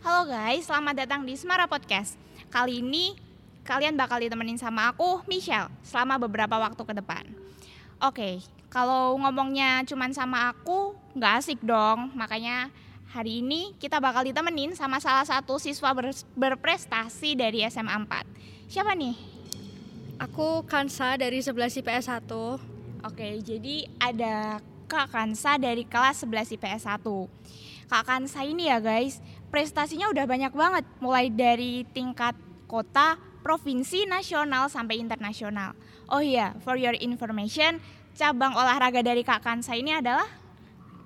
Halo guys, selamat datang di Semara Podcast. Kali ini kalian bakal ditemenin sama aku, Michelle, selama beberapa waktu ke depan. Oke, kalau ngomongnya cuman sama aku, nggak asik dong. Makanya hari ini kita bakal ditemenin sama salah satu siswa ber- berprestasi dari SMA 4. Siapa nih? Aku Kansa dari 11 IPS 1. Oke, jadi ada Kak Kansa dari kelas 11 IPS 1. Kak Kansa ini ya guys, prestasinya udah banyak banget. Mulai dari tingkat kota, provinsi, nasional, sampai internasional. Oh iya, for your information, cabang olahraga dari Kak Kansa ini adalah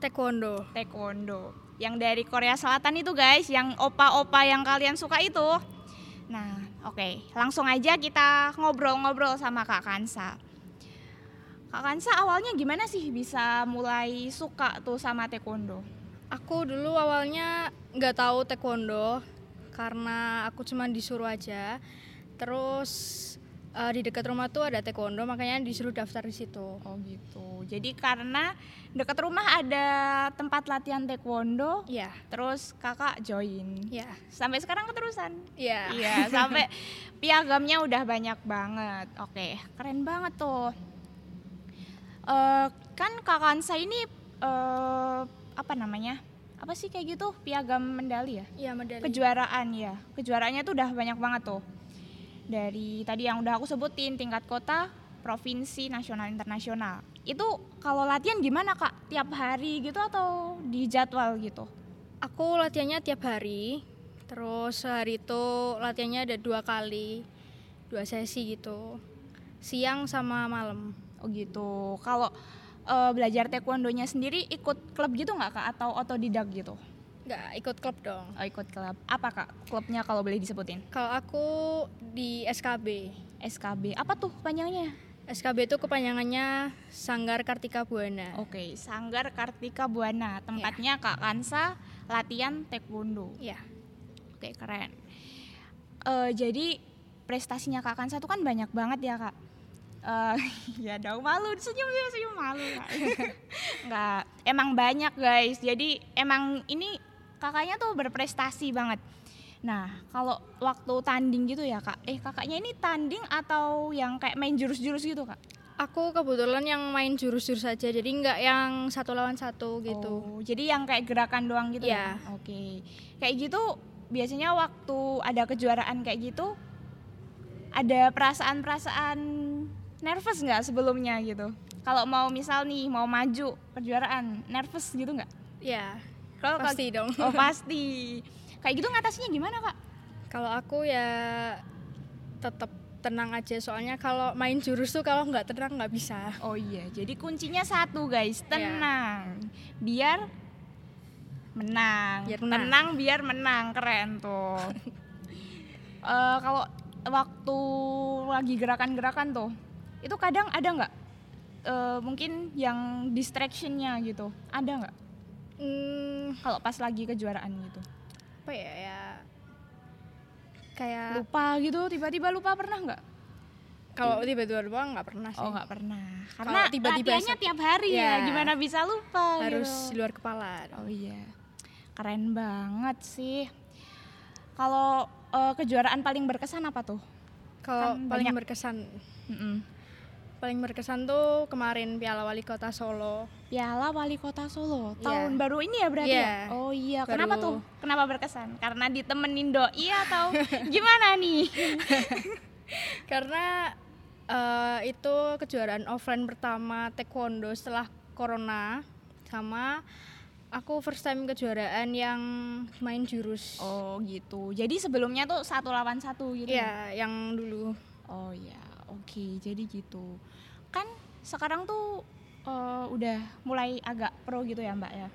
Taekwondo. Taekwondo. Yang dari Korea Selatan itu guys, yang opa-opa yang kalian suka itu. Nah, oke, langsung aja kita ngobrol-ngobrol sama Kak Kansa. Kak Kansa awalnya gimana sih bisa mulai suka tuh sama taekwondo? Aku dulu awalnya nggak tahu taekwondo karena aku cuma disuruh aja. Terus eh, di dekat rumah tuh ada taekwondo makanya disuruh daftar di situ. Oh gitu. Jadi karena dekat rumah ada tempat latihan taekwondo, Iya, terus kakak join. iya, Sampai sekarang keterusan. iya. Iya, sampai piagamnya udah banyak banget. Oke, keren banget tuh. Eh, kan Kak Kansa ini eh, apa namanya? Apa sih kayak gitu? Piagam medali ya? Iya medali. Kejuaraan ya. Kejuaraannya tuh udah banyak banget tuh. Dari tadi yang udah aku sebutin tingkat kota, provinsi, nasional, internasional. Itu kalau latihan gimana Kak? Tiap hari gitu atau di jadwal gitu? Aku latihannya tiap hari. Terus sehari itu latihannya ada dua kali, dua sesi gitu. Siang sama malam. Oh gitu. Kalau eh, belajar taekwondonya sendiri ikut klub gitu nggak kak atau otodidak gitu? Nggak ikut klub dong. Oh ikut klub. Apa kak klubnya kalau boleh disebutin? Kalau aku di SKB. SKB. Apa tuh panjangnya? SKB itu kepanjangannya Sanggar Kartika Buana. Oke, Sanggar Kartika Buana. Tempatnya Kak Kansa latihan taekwondo. Iya. Oke keren. Eh, jadi prestasinya Kak Kansa tuh kan banyak banget ya kak. Eh, ya dong malu senyum senyum, senyum malu. Nggak, emang banyak guys. Jadi emang ini kakaknya tuh berprestasi banget. Nah kalau waktu tanding gitu ya kak, eh kakaknya ini tanding atau yang kayak main jurus-jurus gitu kak? Aku kebetulan yang main jurus-jurus saja, jadi nggak yang satu lawan satu gitu. Oh, jadi yang kayak gerakan doang gitu ya? Iya. Oke. Kayak gitu biasanya waktu ada kejuaraan kayak gitu ada perasaan-perasaan nervous nggak sebelumnya gitu? Kalau mau misal nih mau maju kejuaraan, nervous gitu nggak? Ya, Kalau pasti dong. Oh pasti. Kayak gitu ngatasinya gimana kak? Kalau aku ya tetap tenang aja, soalnya kalau main jurus tuh kalau nggak tenang nggak bisa. Oh iya, jadi kuncinya satu guys, tenang. Biar menang. Biar menang. Tenang biar menang, keren tuh. Eh, kalau waktu lagi gerakan-gerakan tuh, itu kadang ada nggak? eh, mungkin yang distractionnya gitu, ada nggak? Hmm, Kalau pas lagi kejuaraan gitu, apa ya ya kayak lupa gitu, tiba-tiba lupa pernah nggak? kalau tiba-tiba lupa nggak pernah sih. Oh nggak pernah, karena Kalau tiba-tiba latihannya tiap hari ya, Ya. gimana bisa lupa? Harus gitu. di luar kepala. Oh iya, keren banget sih. Kalau eh, kejuaraan paling berkesan apa tuh? Kalau Kan paling banyak. berkesan Mm-mm. Paling berkesan tuh kemarin Piala Wali Kota Solo. Piala Wali Kota Solo Iya. tahun baru ini ya berarti Iya. ya? Oh iya, kenapa Baru. tuh? Kenapa berkesan? Karena ditemenin doi atau gimana nih? Karena eh, itu kejuaraan offline pertama taekwondo setelah corona sama aku first time kejuaraan yang main jurus. Oh gitu. Jadi sebelumnya tuh satu lawan satu gitu. ya? Iya, yang dulu. Oh ya, oke. Jadi gitu. Kan sekarang tuh eh, udah mulai agak pro gitu ya Mbak ya.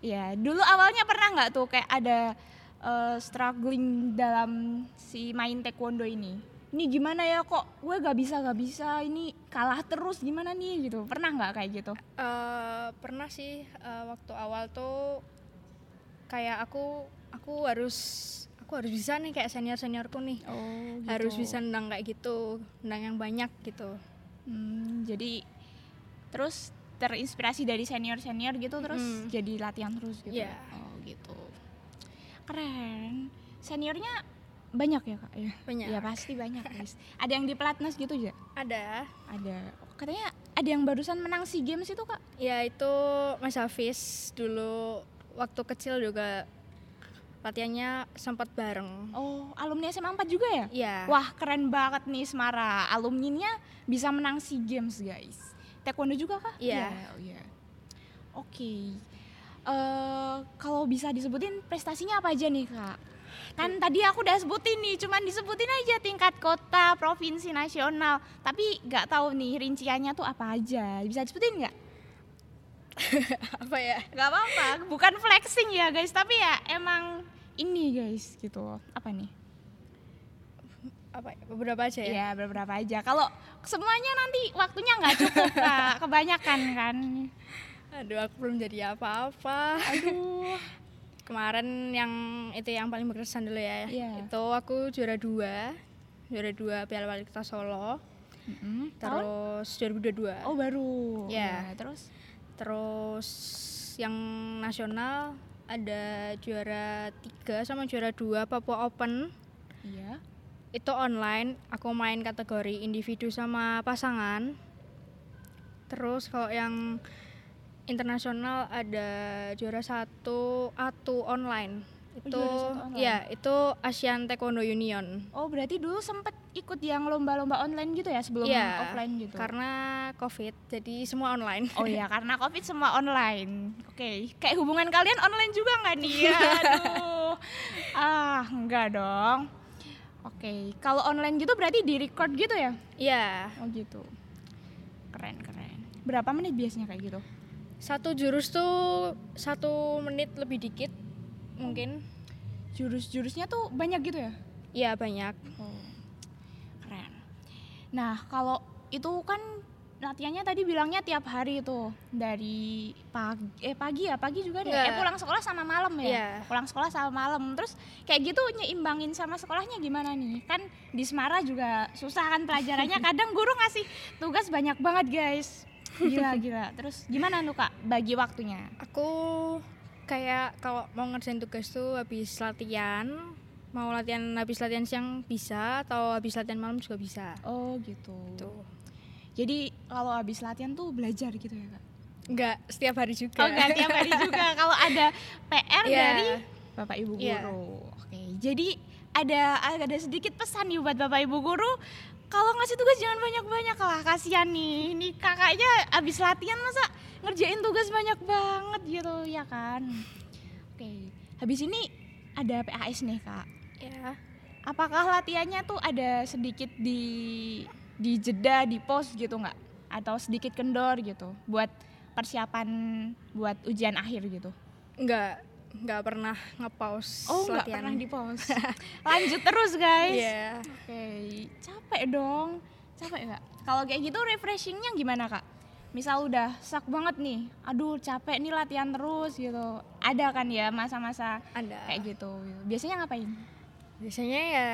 Iya. Dulu awalnya pernah nggak tuh kayak ada eh, struggling dalam si main taekwondo ini? Ini gimana ya kok gue gak bisa gak bisa ini kalah terus gimana nih gitu pernah nggak kayak gitu Eh, pernah sih eh, waktu awal tuh kayak aku aku harus aku harus bisa nih kayak senior seniorku nih oh harus bisa nendang kayak gitu nendang yang banyak gitu Hmm, jadi terus terinspirasi dari senior senior gitu terus Mm. jadi latihan terus gitu Iya. oh gitu keren. Seniornya banyak ya kak? Ya, Banyak. Ya pasti banyak guys. Ada yang di pelatnas gitu ya? Ada. Ada. Katanya ada yang barusan menang SEA Games itu kak? Ya itu Mas Hafiz dulu waktu kecil juga latihannya sempat bareng. Oh, alumni SMA 4 juga ya? Iya. Wah, keren banget nih Semara. Alumninya bisa menang SEA Games, guys. Taekwondo juga kah? Iya. oh iya. Oke. Eh, kalau bisa disebutin prestasinya apa aja nih, Kak? Kan tadi aku udah sebutin nih, cuman disebutin aja tingkat kota, provinsi, nasional. Tapi nggak tahu nih rinciannya tuh apa aja. Bisa disebutin nggak? Apa ya? Gak apa-apa, bukan flexing ya guys, tapi ya emang ini guys gitu. Apa nih? Apa ya? beberapa aja ya? Iya beberapa aja. Kalau semuanya nanti waktunya nggak cukup kak, kebanyakan kan. Aduh, aku belum jadi apa-apa. Aduh. Kemarin yang itu yang paling berkesan dulu ya. Iya. Itu aku juara dua, juara dua Piala Wali Kota Solo. Mm-mm. Tahun? Terus 2022. Oh baru. Ya, terus? Terus yang nasional ada juara tiga sama juara dua Papua Open. Iya. Itu online. Aku main kategori individu sama pasangan. Terus kalau yang internasional ada juara satu atu online. Itu ya itu Asian Taekwondo Union. Oh berarti dulu sempet ikut yang lomba-lomba online gitu ya sebelum Iya, offline gitu? Karena COVID, jadi semua online. Oh iya karena covid semua online. Oke, kayak hubungan kalian online juga nggak nih? Aduh, ah enggak dong. Oke, kalau online gitu berarti di record gitu ya? Iya, Oh gitu. Keren keren. Berapa menit biasanya kayak gitu? satu jurus tuh satu menit lebih dikit mungkin. Jurus-jurusnya tuh banyak gitu ya? Iya banyak. Oh, keren. Nah kalau itu kan latihannya tadi bilangnya tiap hari itu dari pagi eh pagi ya pagi juga deh. Enggak. Eh pulang sekolah sama malam ya. Iya. Pulang sekolah sama malam. Terus kayak gitu nyeimbangin sama sekolahnya gimana nih? Kan di Semara juga susah kan pelajarannya. Kadang guru ngasih tugas banyak banget guys. Gila gila. Terus gimana tuh kak bagi waktunya? Aku kayak kalau mau ngerjain tugas tuh habis latihan, mau latihan habis latihan siang bisa atau habis latihan malam juga bisa. Oh gitu. Tuh. Jadi kalau habis latihan tuh belajar gitu ya kak? Enggak setiap hari juga. Oh enggak tiap hari juga kalau ada PR Iya. dari Bapak Ibu guru. Iya. Oke. Jadi ada ada sedikit pesan nih buat Bapak Ibu guru kalau ngasih tugas jangan banyak-banyak lah kasihan nih. Ini kakaknya abis latihan masa ngerjain tugas banyak banget gitu ya kan. Oke. Habis ini ada PAS nih, Kak. Ya. Apakah latihannya tuh ada sedikit di di jeda di pos gitu nggak? Atau sedikit kendor gitu buat persiapan buat ujian akhir gitu? Enggak enggak pernah nge-pause Oh nggak pernah di pos. Lanjut terus guys. Iya. Oke, capek dong. Capek nggak? Kalau kayak gitu refreshingnya gimana kak? Misal udah sak banget nih, aduh capek nih latihan terus gitu. Ada kan ya masa-masa Ada. kayak gitu. Biasanya ngapain? Biasanya ya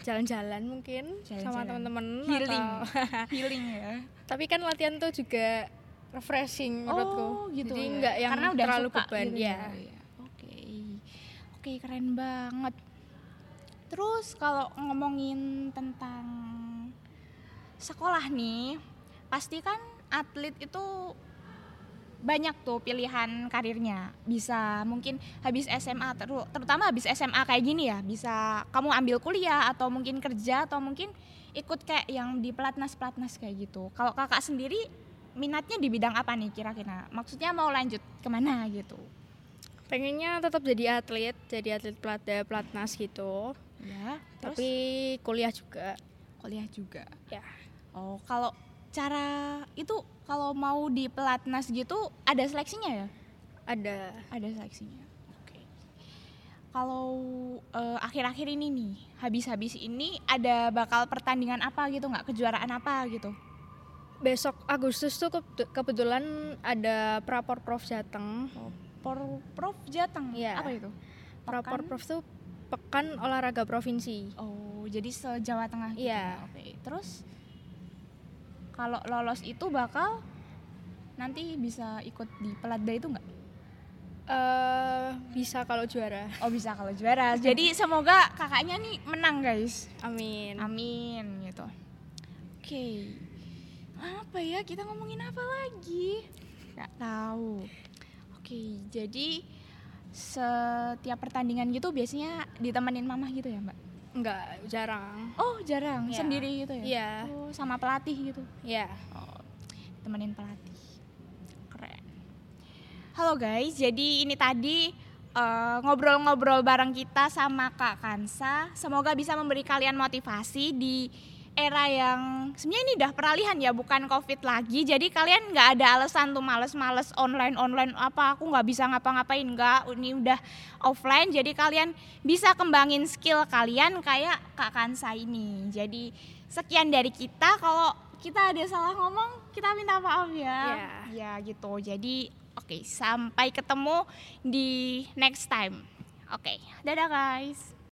jalan-jalan mungkin sama Jalan-jalan. teman-teman Healing. atau- Healing ya. Tapi kan latihan tuh juga refreshing menurutku. Oh gitu. Jadi ya. enggak yang Karena udah terlalu suka beban gitu ya. ya. Oke. Oke, keren banget. Terus kalau ngomongin tentang sekolah nih, pasti kan atlet itu banyak tuh pilihan karirnya. Bisa mungkin habis SMA teru- terutama habis SMA kayak gini ya, bisa kamu ambil kuliah atau mungkin kerja atau mungkin ikut kayak yang di pelatnas-pelatnas kayak gitu. Kalau kakak sendiri minatnya di bidang apa nih kira-kira? Maksudnya mau lanjut ke mana gitu? Pengennya tetap jadi atlet, jadi atlet pelada pelatnas gitu. Ya, terus Tapi kuliah juga. kuliah juga. Ya. Oh, kalau cara itu kalau mau di pelatnas gitu ada seleksinya ya? Ada Ada seleksinya. Oke. Kalau eh, akhir-akhir ini nih, habis-habis ini ada bakal pertandingan apa gitu nggak? Kejuaraan apa gitu? besok Agustus tuh kebe- kebetulan ada Prapor Prof Jateng. Por Prof Jateng. Iya. Apa itu? Prapor Pekan? Prof tuh pekan olahraga provinsi. Oh, jadi se Jawa Tengah gitu. Iya. ya? Oke. Terus kalau lolos itu bakal nanti bisa ikut di Pelatda itu nggak? Eh, bisa kalau juara. Oh bisa kalau juara. Jadi semoga kakaknya nih menang guys. Amin. Amin gitu. Oke. Apa ya kita ngomongin apa lagi? Gak tahu. Oke, jadi setiap pertandingan gitu biasanya ditemenin mama gitu ya, Mbak? Enggak, jarang. Oh, jarang. Iya. Sendiri gitu ya? Iya. Oh, sama pelatih gitu. Ya. Oh, temenin pelatih. Keren. Halo guys, jadi ini tadi eh, ngobrol-ngobrol bareng kita sama Kak Kansa. Semoga bisa memberi kalian motivasi di era yang sebenarnya ini udah peralihan ya, bukan COVID lagi. Jadi kalian nggak ada alasan tuh males-males online-online apa aku nggak bisa ngapa-ngapain nggak. Ini udah offline, jadi kalian bisa kembangin skill kalian kayak Kak Kansa ini. Jadi sekian dari kita. Kalau kita ada salah ngomong, kita minta maaf ya. Ya gitu. Jadi oke, sampai ketemu di next time. Oke, dadah guys.